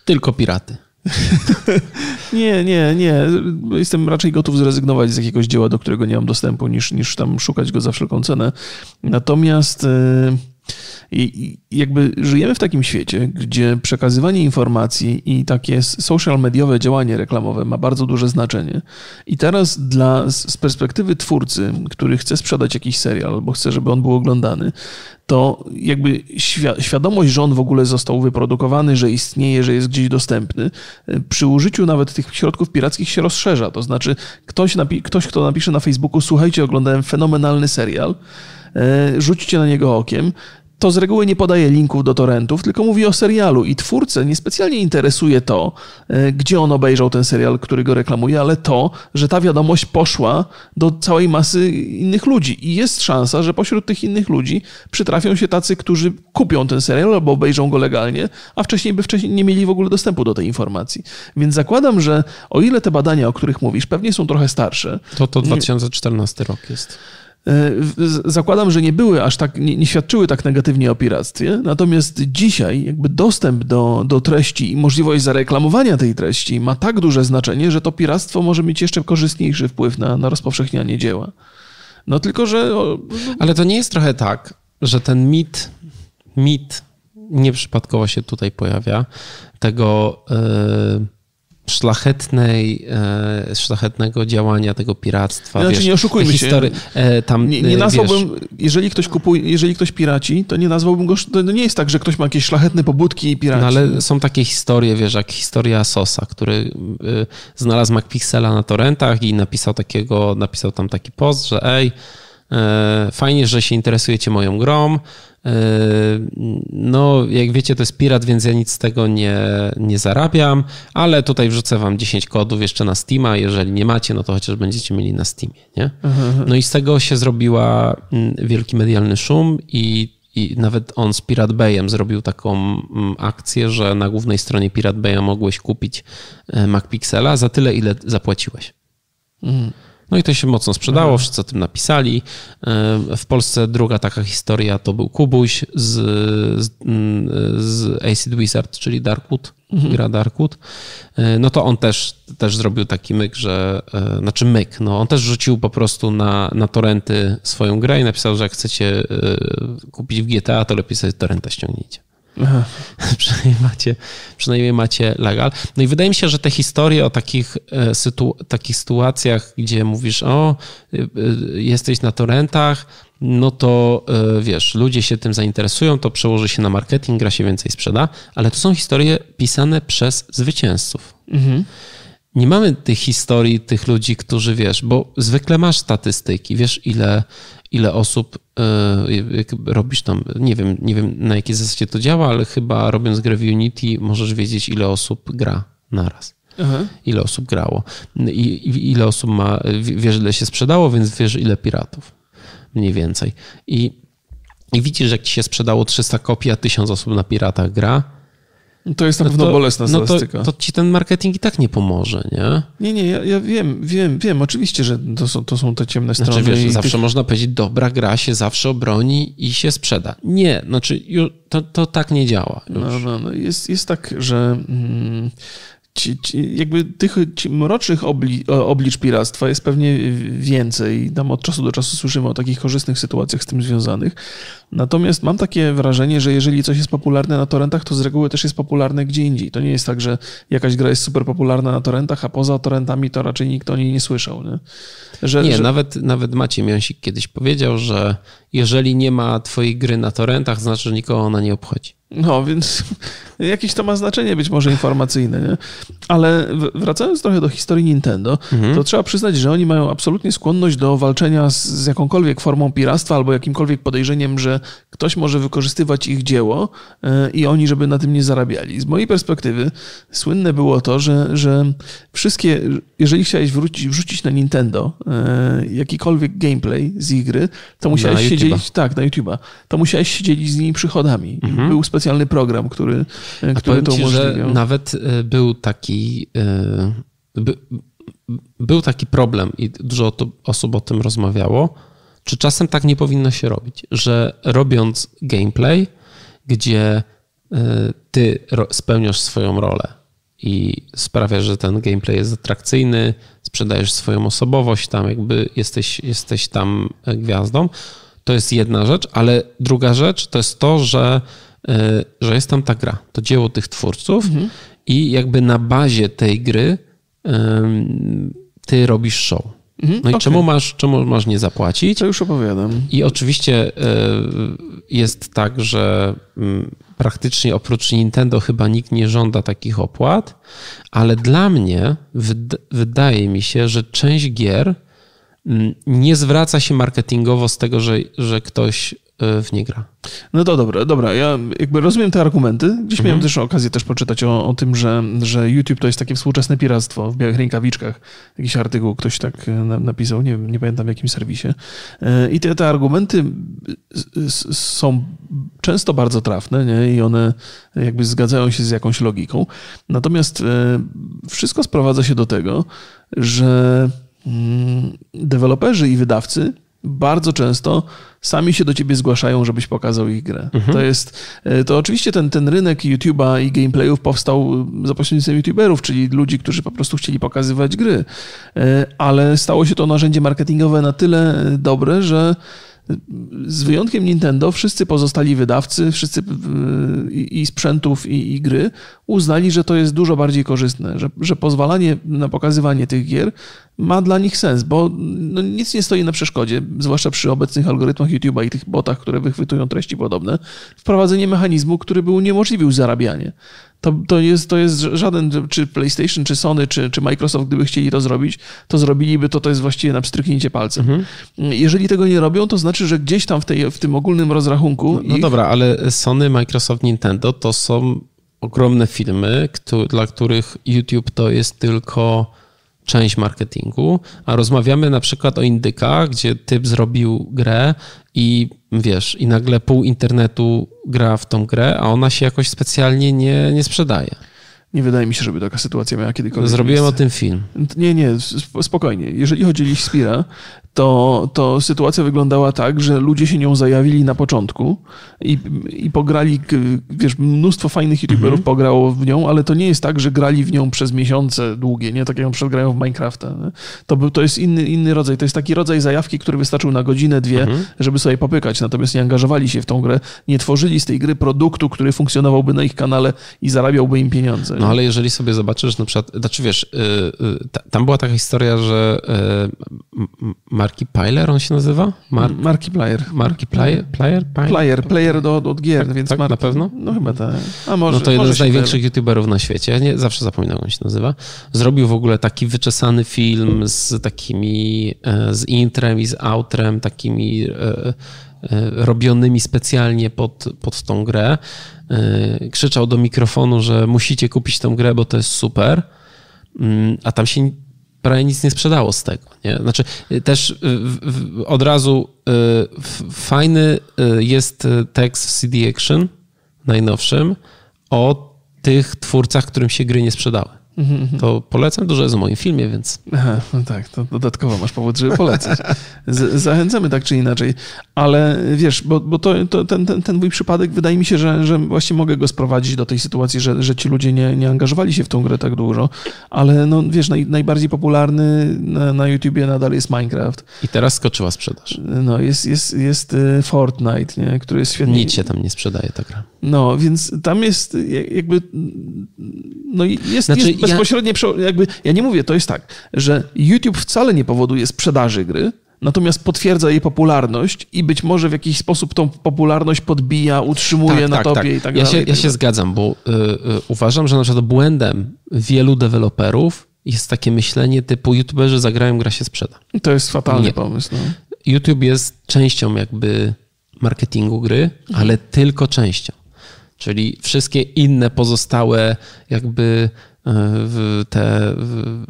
tylko piraty. nie, nie, nie. Jestem raczej gotów zrezygnować z jakiegoś dzieła, do którego nie mam dostępu, niż, niż tam szukać go za wszelką cenę. Natomiast e, i jakby żyjemy w takim świecie, gdzie przekazywanie informacji i takie social mediowe działanie reklamowe ma bardzo duże znaczenie. I teraz dla, z perspektywy twórcy, który chce sprzedać jakiś serial albo chce, żeby on był oglądany, to jakby świadomość, że on w ogóle został wyprodukowany, że istnieje, że jest gdzieś dostępny, przy użyciu nawet tych środków pirackich się rozszerza. To znaczy, ktoś, ktoś kto napisze na Facebooku, słuchajcie, oglądałem fenomenalny serial, e, rzućcie na niego okiem, to z reguły nie podaje linków do torrentów, tylko mówi o serialu i twórcę niespecjalnie interesuje to, e, gdzie on obejrzał ten serial, który go reklamuje, ale to, że ta wiadomość poszła do całej masy innych ludzi i jest szansa, że pośród tych innych ludzi przytrafią się tacy, którzy kupią ten serial albo obejrzą go legalnie, a wcześniej by wcześniej nie mieli w ogóle dostępu do tej informacji. Więc zakładam, że o ile te badania, o których mówisz, pewnie są trochę starsze. To to 2014 rok jest. E, zakładam, że nie były aż tak, nie, nie, świadczyły tak negatywnie o piractwie, natomiast dzisiaj jakby dostęp do, do treści i możliwość zareklamowania tej treści ma tak duże znaczenie, że to piractwo może mieć jeszcze korzystniejszy wpływ na, na rozpowszechnianie dzieła. No tylko, że... Ale to nie jest trochę tak, że ten mit, mit nieprzypadkowo się tutaj pojawia, tego... Yy szlachetnej, e, szlachetnego działania tego piractwa. Znaczy, wiesz, nie oszukujmy history, się. E, tam, nie, nie e, nazwałbym, wiesz, jeżeli ktoś kupuje, jeżeli ktoś piraci, to nie nazwałbym go, to nie jest tak, że ktoś ma jakieś szlachetne pobudki i piraci. No ale są takie historie, wiesz, jak historia Sosa, który znalazł MacPixela na torrentach i napisał takiego, napisał tam taki post, że ej, fajnie, że się interesujecie moją grą, no, jak wiecie, to jest pirat, więc ja nic z tego nie, nie zarabiam, ale tutaj wrzucę wam 10 kodów jeszcze na Steama. Jeżeli nie macie, no to chociaż będziecie mieli na Steamie. Nie? No i z tego się zrobiła mm, wielki medialny szum i i nawet on z Pirate Bayem zrobił taką mm, akcję, że na głównej stronie Pirate Baya mogłeś kupić e, MacPixela za tyle, ile zapłaciłeś. Mhm. No i to się mocno sprzedało, Aha. wszyscy o tym napisali. W Polsce druga taka historia to był Kubuś z, z, z Acid Wizard, czyli Darkwood, mhm. gra Darkwood. E, no to on też, też zrobił taki myk, że, e, znaczy myk, no on też rzucił po prostu na, na torrenty swoją grę i napisał, że jak chcecie e, kupić w GTA, to lepiej sobie torrenta ściągnijcie. przynajmniej, macie, przynajmniej macie legal. No i wydaje mi się, że te historie o takich, e, sytu, takich sytuacjach, gdzie mówisz, o, e, jesteś na torrentach, no to wiesz, ludzie się tym zainteresują, to przełoży się na marketing, gra się więcej sprzeda, ale to są historie pisane przez zwycięzców. Mhm nie mamy tych historii tych ludzi, którzy wiesz, bo zwykle masz statystyki, wiesz ile, ile osób yy, robisz tam, nie wiem, nie wiem na jakiej zasadzie to działa, ale chyba robiąc grę w Unity możesz wiedzieć ile osób gra naraz. Aha. Ile osób grało. I, I, ile osób ma, wiesz ile się sprzedało, więc wiesz ile piratów. Mniej więcej. I, i widzisz, że jak ci się sprzedało 300 kopii, a 1000 osób na piratach gra, to jest na no pewno to, bolesna statystyka. No to, to, ci ten marketing i tak nie pomoże, nie? Nie, nie, ja, ja wiem, wiem, wiem. Oczywiście, że to są, to są te ciemne znaczy, strony. Wiesz, zawsze tych... można powiedzieć, dobra gra się zawsze obroni i się sprzeda. Nie, znaczy to, to tak nie działa. Już. No, no, no. Jest, jest tak, że... Mm, ci, ci, jakby tych mrocznych obli, oblicz piractwa jest pewnie więcej. Tam od czasu do czasu słyszymy o takich korzystnych sytuacjach z tym związanych. Natomiast mam takie wrażenie, że jeżeli coś jest popularne na torrentach, to z reguły też jest popularne gdzie indziej. To nie jest tak, że jakaś gra jest super popularna na torrentach, a poza torrentami to raczej nikt o niej nie słyszał. Nie, że, nie że... Nawet, nawet Maciej Miąsik kiedyś powiedział, że jeżeli nie ma twojej gry na torrentach, znaczy, że nikogo ona nie obchodzi. No, więc jakieś to ma znaczenie być może informacyjne, nie? Ale wracając trochę do historii Nintendo, mhm. to trzeba przyznać, że oni mają absolutnie skłonność do walczenia z, z jakąkolwiek formą piractwa albo jakimkolwiek podejrzeniem, że ktoś może wykorzystywać ich dzieło e, i oni, żeby na tym nie zarabiali. Z mojej perspektywy słynne było to, że, że wszystkie, jeżeli chciałeś wrócić, wrzucić na Nintendo e, jakikolwiek gameplay z ich gry, to musiałeś się dzielić, tak, na YouTube'a, to musiałeś się dzielić z nimi przychodami. Mhm. Był specjalny program, który, e, który to umożliwiał. Ci, nawet był taki by, był taki problem i dużo osób o tym rozmawiało, czy czasem tak nie powinno się robić, że robiąc gameplay, gdzie ty spełniasz swoją rolę i sprawiasz, że ten gameplay jest atrakcyjny, sprzedajesz swoją osobowość, tam jakby jesteś, jesteś tam e, gwiazdą, to jest jedna rzecz, ale druga rzecz to jest to, że, że jest tam ta gra, to dzieło tych twórców mhm. i jakby na bazie tej gry ty robisz show. Mhm, no i okay. czemu, masz, czemu masz nie zapłacić? To już opowiadam. I oczywiście e, jest tak, że mm, praktycznie oprócz Nintendo chyba nikt nie żąda takich opłat, ale dla mnie wydaje mi się, że część gier mm, nie zwraca się marketingowo z tego, że, że ktoś w nie gra. No to dobra, dobra. Ja jakby rozumiem te argumenty. Gdzieś mhm. miałem też okazję też poczytać o, o tym, że, że YouTube to jest takie współczesne piractwo w białych rękawiczkach. Jakiś artykuł ktoś tak e, napisał, nie, nie pamiętam w jakim serwisie. E, I te, te argumenty są często bardzo trafne nie? i one jakby zgadzają się z jakąś logiką. Natomiast wszystko sprowadza się do tego, że mm, deweloperzy i wydawcy bardzo często sami się do ciebie zgłaszają, żebyś pokazał ich grę. Mhm. To jest, e, to oczywiście ten, ten rynek YouTube'a i gameplayów powstał za pośrednictwem YouTuberów, czyli ludzi, którzy po prostu chcieli pokazywać gry, e, ale stało się to narzędzie marketingowe na tyle dobre, że z wyjątkiem Nintendo, wszyscy pozostali wydawcy, wszyscy i, i sprzętów, i, i, gry uznali, że to jest dużo bardziej korzystne, że, że pozwalanie na pokazywanie tych gier ma dla nich sens, bo no, nic nie stoi na przeszkodzie, zwłaszcza przy obecnych algorytmach YouTube'a i tych botach, które wychwytują treści podobne, wprowadzenie mechanizmu, który by uniemożliwił zarabianie. To, to, jest, to jest żaden, czy PlayStation, czy Sony, czy, czy Microsoft, gdyby chcieli to zrobić, to zrobiliby to, to jest właściwie na pstryknięcie palcem. Mhm. Jeżeli tego nie robią, to znaczy, że gdzieś tam w, tej, w tym ogólnym rozrachunku... No, no ich... dobra, ale Sony, Microsoft, Nintendo to są ogromne filmy, dla których YouTube to jest tylko część marketingu, a rozmawiamy na przykład o indykach, gdzie typ zrobił grę i wiesz, i nagle pół internetu gra w tą grę, a ona się jakoś specjalnie nie, nie sprzedaje. Nie wydaje mi się, żeby taka sytuacja miała kiedykolwiek Zrobiłem miejsce. o tym film. Nie, nie, spokojnie. Jeżeli chodzi o Spira, to, to sytuacja wyglądała tak, że ludzie się nią zajawili na początku i, i pograli, wiesz, mnóstwo fajnych youtuberów pograło w nią, ale to nie jest tak, że grali w nią przez miesiące długie, nie? Tak jak na przykład grają w Minecrafta. Nie? To, był, to jest inny, inny rodzaj. To jest taki rodzaj zajawki, który wystarczył na godzinę, dwie, żeby sobie popykać. Natomiast nie angażowali się w tą grę, nie tworzyli z tej gry produktu, który funkcjonowałby na ich kanale i zarabiałby im pieniądze. No ale jeżeli sobie zobaczysz na przykład, znaczy wiesz, y, y, ta- tam była taka historia, że y, M- Marki Pyler on się nazywa? Mar Markiplier. Markiplier? Player? Player? Player, player do, od gier, więc tak, na pewno? No chyba tak. A może, No to jeden może z największych youtuberów na świecie. Ja nie, zawsze zapominam, jak on się nazywa. Zrobił w ogóle taki wyczesany film z takimi, e, z intrem i z outrem, takimi e, e, robionymi specjalnie pod, pod tą grę. Krzyczał do mikrofonu, że musicie kupić tą grę, bo to jest super. Mm, A tam się prawie nic nie sprzedało z tego. Nie? Znaczy, y, też y, w- w- od razu y, f- fajny y, jest y, tekst w CD Action najnowszym o tych twórcach, którym się gry nie sprzedały. To polecam, dużo jest w moim filmie, więc Aha, no tak, to dodatkowo masz powód, żeby polecać. Z, zachęcamy tak czy inaczej, ale wiesz, bo, bo to, to ten, ten, ten mój przypadek wydaje mi się, że, że właśnie mogę go sprowadzić do tej sytuacji, że, że ci ludzie nie, nie angażowali się w tą grę tak dużo, ale no wiesz, naj, najbardziej popularny na, na YouTubie nadal jest Minecraft. i teraz skoczyła sprzedaż. No, jest, jest, jest y, Fortnite, nie? który jest świetnie. Nic się tam nie sprzedaje ta gra. No, więc tam jest jak- jakby. No jest, Znaczy, jest ja- bezpośrednie. prze- Jakby, ja nie mówię, to jest tak, że YouTube wcale nie powoduje sprzedaży gry, natomiast potwierdza jej popularność i być może w jakiś sposób tą popularność podbija, utrzymuje na topie i tak ja dalej. Się, tak ja się zgadzam, bo y, y, uważam, że na przykład błędem wielu deweloperów jest takie myślenie typu youtuberzy zagrają, gra się sprzeda. To jest fatalny Nie. pomysł. No. YouTube jest częścią jakby marketingu gry, Mhm. ale tylko częścią. Czyli wszystkie inne pozostałe jakby te w-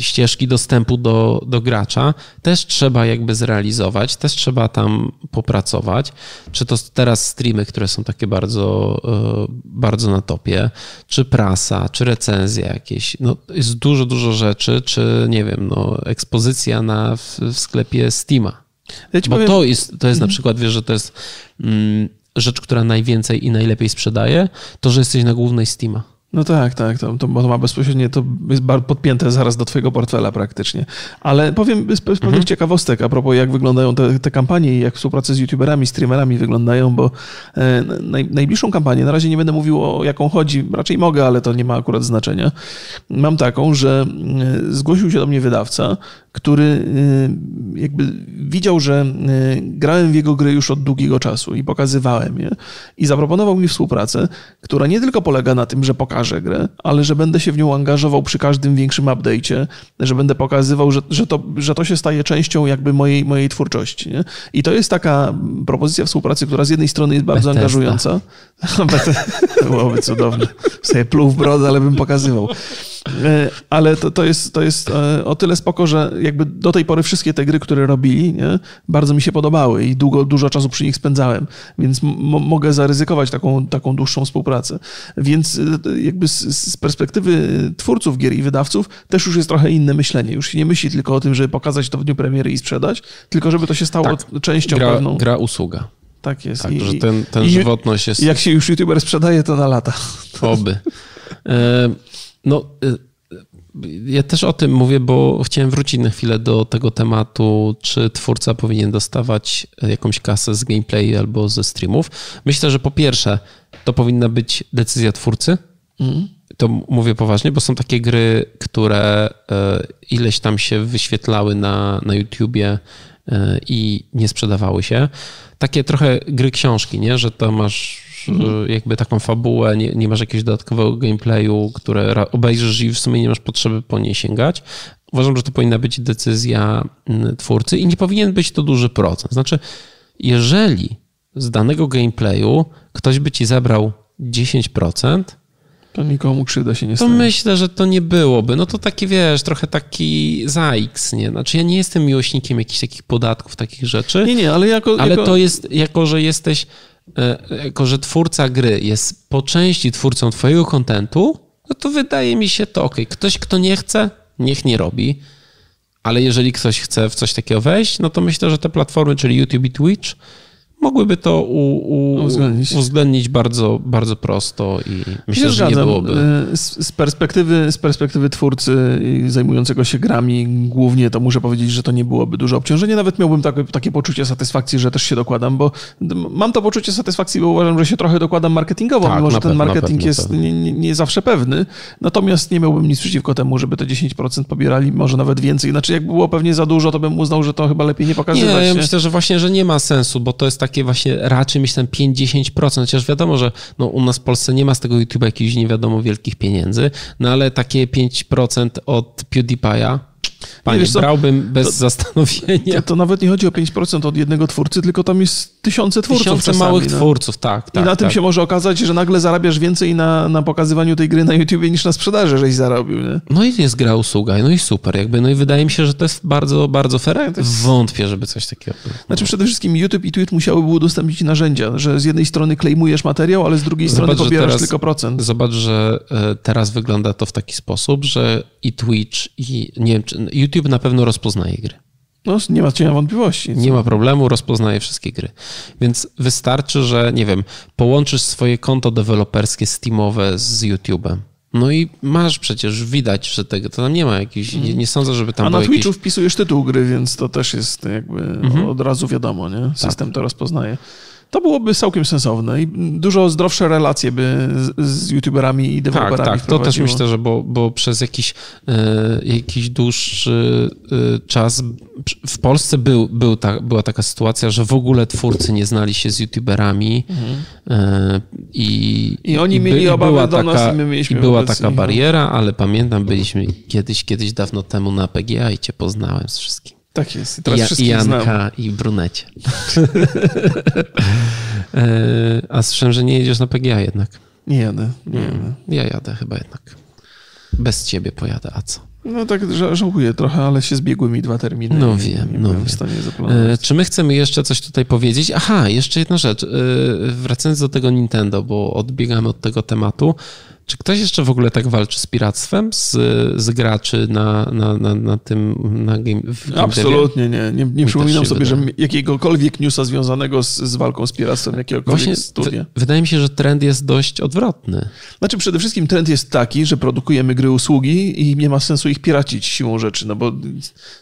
ścieżki dostępu do, do gracza też trzeba jakby zrealizować, też trzeba tam popracować. Czy to teraz streamy, które są takie bardzo, e, bardzo na topie, czy prasa, czy recenzje jakieś. No, jest dużo, dużo rzeczy, czy nie wiem, no, ekspozycja na, w, w sklepie Steama. Ja Bo powiem, to jest, to jest na przykład, wiesz, że to jest mm, rzecz, która najwięcej i najlepiej sprzedaje, to, że jesteś na głównej Steama. No tak, tak, to, to, bo to ma bezpośrednio, to jest podpięte zaraz do twojego portfela praktycznie. Ale powiem z, z pewnych Mhm. ciekawostek a propos jak wyglądają te, te kampanie i jak współprace z youtuberami, streamerami wyglądają, bo e, naj, najbliższą kampanię, na razie nie będę mówił o jaką chodzi, raczej mogę, ale to nie ma akurat znaczenia. Mam taką, że e, zgłosił się do mnie wydawca, który e, jakby widział, że grałem w jego gry już od długiego czasu i pokazywałem je i zaproponował mi współpracę, która nie tylko polega na tym, że pokażę grę, ale że będę się w nią angażował przy każdym większym update'cie, że będę pokazywał, że, że, to, że to się staje częścią jakby mojej, mojej twórczości. Nie? I to jest taka propozycja współpracy, która z jednej strony jest bardzo Bethesda. angażująca. byłoby cudowne. Sobie pluł w brodę, ale bym pokazywał. E, Ale to, to, jest, to jest e, o tyle spoko, że jakby do tej pory wszystkie te gry, które robili, nie, bardzo mi się podobały i długo, dużo czasu przy nich spędzałem, więc mogę zaryzykować taką, taką dłuższą współpracę. Więc e, jakby z, z perspektywy twórców gier i wydawców też już jest trochę inne myślenie. Już się nie myśli tylko o tym, żeby pokazać to w dniu premiery i sprzedać, tylko żeby to się stało Tak. częścią Gra, pewną. gra usługa. Tak jest. Tak, I- że ten, ten i- żywotność jest jak się już youtuber sprzedaje, to na lata. oby. No, e, ja też o tym mówię, bo chciałem wrócić na chwilę do tego tematu, czy twórca powinien dostawać jakąś kasę z gameplay albo ze streamów. Myślę, że po pierwsze, to powinna być decyzja twórcy. To mówię poważnie, bo są takie gry, które ileś tam się wyświetlały na, na YouTubie i nie sprzedawały się. Takie trochę gry książki, nie? że to masz e, jakby taką fabułę, nie, nie masz jakiegoś dodatkowego gameplayu, które obejrzysz i w sumie nie masz potrzeby po nie sięgać. Uważam, że to powinna być decyzja mm, twórcy i nie powinien być to duży procent. Znaczy, jeżeli z danego gameplayu ktoś by ci zabrał 10%, To nikomu krzywda się nie to stanie. myślę, że to nie byłoby. No to taki, wiesz, trochę taki zaiks, nie? Znaczy ja nie jestem miłośnikiem jakichś takich podatków, takich rzeczy, Nie, nie, ale jako... ale jako... to jest, jako że jesteś, jako że twórca gry jest po części twórcą twojego kontentu, no to wydaje mi się to ok. Ktoś, kto nie chce, niech nie robi. Ale jeżeli ktoś chce w coś takiego wejść, no to myślę, że te platformy, czyli YouTube i Twitch, mogłyby to u, u, Uwzględnić. uwzględnić bardzo, bardzo prosto i myślę, że nie byłoby. Y, Z, z, perspektywy, z perspektywy twórcy zajmującego się grami głównie, to muszę powiedzieć, że to nie byłoby duże obciążenie. Nawet miałbym takie, takie poczucie satysfakcji, że też się dokładam, bo mam to poczucie satysfakcji, bo uważam, że się trochę dokładam marketingowo, Tak, mimo że ten pewno, marketing pewno, jest pewno. nie, nie, nie zawsze pewny. Natomiast nie miałbym nic przeciwko temu, żeby te 10% pobierali, może nawet więcej. Znaczy, jak było pewnie za dużo, to bym uznał, że to chyba lepiej nie Nie, pokazywać. ja nie? myślę, że właśnie, że nie ma sensu, bo to jest takie właśnie raczej myślę 5-10%, chociaż wiadomo, że no, u nas w Polsce nie ma z tego YouTube jakichś nie wiadomo wielkich pieniędzy, no ale takie 5% od PewDiePie'a, panie, co, brałbym bez to- zastanowienia. To, to nawet nie chodzi o 5% od jednego twórcy, tylko tam jest tysiące twórców Tysiące czasami, małych no. twórców, tak, tak. I na tym tak. się może okazać, że nagle zarabiasz więcej na, na pokazywaniu tej gry na YouTubie niż na sprzedaży, żeś zarobił, nie? No i jest gra usługa, no i super, jakby, no i wydaje mi się, że to jest bardzo, bardzo fair. Tak, jest- Wątpię, żeby coś takiego było. Znaczy przede wszystkim YouTube i Twitch musiałyby udostępnić narzędzia, że z jednej strony klejmujesz materiał, ale z drugiej strony Zobacz, że pobierasz teraz- tylko procent. Zobacz, że e, teraz wygląda to w taki sposób, że i Twitch, i nie wiem, czy YouTube na pewno rozpoznaje gry. No, nie ma cienia wątpliwości. Nie ma problemu, rozpoznaje wszystkie gry. Więc wystarczy, że nie wiem, połączysz swoje konto deweloperskie Steamowe z YouTube'em. No i masz przecież, widać, że tego, to tam nie ma jakichś, nie, nie sądzę, żeby tam A na Twitchu jakieś... Mhm. wpisujesz tytuł gry, więc to też jest jakby od razu wiadomo, nie? System Tak. to rozpoznaje. To byłoby całkiem sensowne i dużo zdrowsze relacje by z, z YouTuberami i Tak, deweloperami tak, to też myślę, że bo, bo przez jakiś, e, jakiś dłuższy e, czas w Polsce był, był ta, była taka sytuacja, że w ogóle twórcy nie znali się z YouTuberami e, i, Mhm. I oni mieli i obawy była do nas taka, i my mieliśmy i była taka no. bariera, ale pamiętam, byliśmy kiedyś, kiedyś dawno temu na PGA i cię poznałem z wszystkim. Tak jest. I teraz ja, wszystkich znam. Janka i Brunecie. E, A słyszałem, że nie jedziesz na PGA jednak. Nie jadę, nie Mm. jadę. Ja jadę chyba jednak. Bez ciebie pojadę, a co? No tak ża- żałuję trochę, ale się zbiegły mi dwa terminy. No wiem, no wiem. stanie E. Czy my chcemy jeszcze coś tutaj powiedzieć? Aha, jeszcze jedna rzecz. E, Wracając do tego Nintendo, bo odbiegamy od tego tematu. Czy ktoś jeszcze w ogóle tak walczy z piractwem z, z graczy na, na, na, na tym na game, w game? Absolutnie nie. Nie, nie przypominam sobie, że wydaje. jakiegokolwiek newsa związanego z, z walką z piractwem jakiegokolwiek Właśnie studia. w, wydaje mi się, że trend jest dość odwrotny. Znaczy przede wszystkim trend jest taki, że produkujemy gry usługi i nie ma sensu ich piracić siłą rzeczy, no bo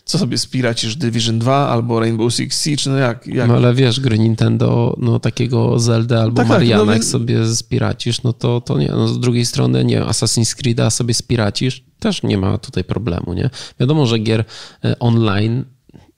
co sobie spiracisz Division 2 albo Rainbow Six Siege, no jak? jak? No ale wiesz, gry Nintendo, no takiego Zelda albo Tak, tak, Mariana, no sobie spiracisz, no to, to nie. No z drugiej strony, nie Assassin's Creed'a sobie spiracisz, też nie ma tutaj problemu, nie? Wiadomo, że gier e, online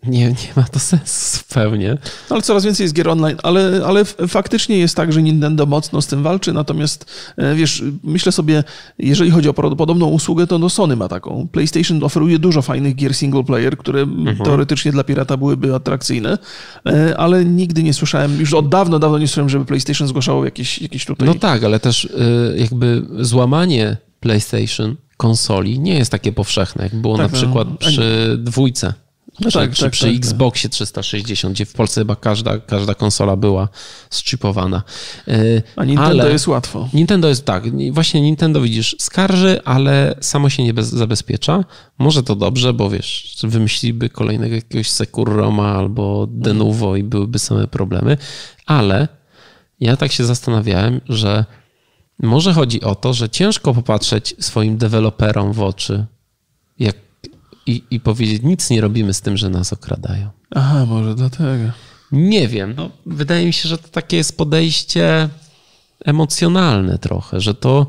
nie, nie ma to sensu zupełnie. No, ale coraz więcej jest gier online, ale, ale faktycznie jest tak, że Nintendo mocno z tym walczy, natomiast e, wiesz, myślę sobie, jeżeli chodzi o podobną usługę, to no Sony ma taką. PlayStation oferuje dużo fajnych gier single player, które teoretycznie dla pirata byłyby atrakcyjne, e, ale nigdy nie słyszałem, już od dawno, dawno nie słyszałem, żeby PlayStation zgłaszało jakieś, jakieś tutaj... No tak, ale też y, jakby złamanie PlayStation konsoli nie jest takie powszechne, jak było Tak, na no. przykład przy dwójce. No czy, tak, czy tak, przy tak, Xboxie 360, gdzie w Polsce chyba każda, każda konsola była zchipowana. Y, A Nintendo ale jest łatwo. Nintendo jest tak, właśnie Nintendo widzisz, skarży, ale samo się nie bez, zabezpiecza. Może to dobrze, bo wiesz, wymyśliliby kolejnego jakiegoś Securroma albo Denuvo i byłyby same problemy, ale ja tak się zastanawiałem, że może chodzi o to, że ciężko popatrzeć swoim deweloperom w oczy i, i powiedzieć, nic nie robimy z tym, że nas okradają. Aha, może dlatego. Nie wiem. No, wydaje mi się, że to takie jest podejście emocjonalne trochę, że to,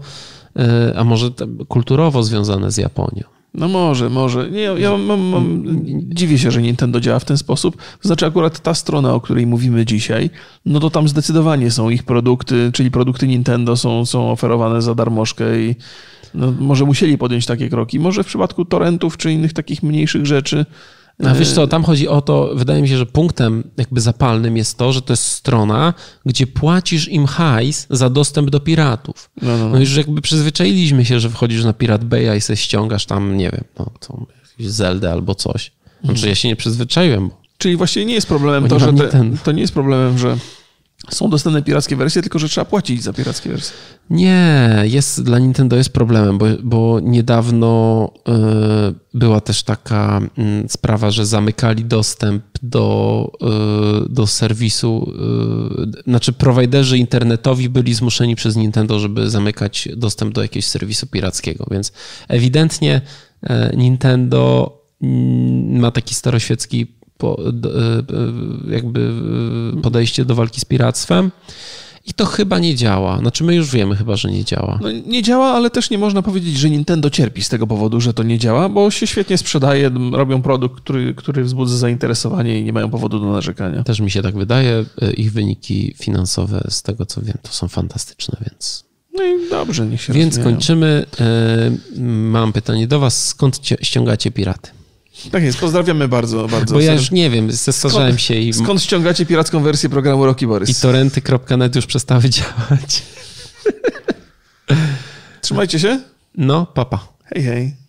e, a może kulturowo związane z Japonią. No może, może. Nie, ja, ja mam, mam, dziwię się, że Nintendo działa w ten sposób. To znaczy akurat ta strona, o której mówimy dzisiaj, no to tam zdecydowanie są ich produkty, czyli produkty Nintendo są, są oferowane za darmożkę i no, może musieli podjąć takie kroki. Może w przypadku torrentów czy innych takich mniejszych rzeczy. A wiesz co, tam chodzi o to, wydaje mi się, że punktem jakby zapalnym jest to, że to jest strona, gdzie płacisz im hajs za dostęp do piratów. No, no, no. No już jakby przyzwyczailiśmy się, że wchodzisz na Pirat Bay'a i sobie ściągasz tam, nie wiem, no, jakieś Zeldę albo coś. Znaczy ja się nie przyzwyczaiłem, Czyli właściwie nie jest problemem to, że te, Nintendo. to nie jest problemem, że Są dostępne pirackie wersje, tylko że trzeba płacić za pirackie wersje. Nie, jest, dla Nintendo jest problemem, bo, bo niedawno y, była też taka y, sprawa, że zamykali dostęp do, y, do serwisu, znaczy prowajderzy internetowi byli zmuszeni przez Nintendo, żeby zamykać dostęp do jakiegoś serwisu pirackiego, więc ewidentnie Nintendo mm, ma taki staroświecki po, jakby podejście do walki z piractwem. I to chyba nie działa. Znaczy, my już wiemy chyba, że nie działa. No, nie działa, ale też nie można powiedzieć, że Nintendo cierpi z tego powodu, że to nie działa, bo się świetnie sprzedaje, robią produkt, który, który wzbudza zainteresowanie i nie mają powodu do narzekania. Też mi się tak wydaje. Ich wyniki finansowe, z tego co wiem, to są fantastyczne, więc. No i dobrze, niech się Więc kończymy. E, mam pytanie do Was. Skąd ściągacie piraty? Tak jest, pozdrawiamy bardzo, bardzo. Bo ja już nie wiem, zestarzałem się i... Skąd ściągacie piracką wersję programu Rocky Borys? I torenty.net już przestały działać. Trzymajcie się. No, papa. Hej, hej.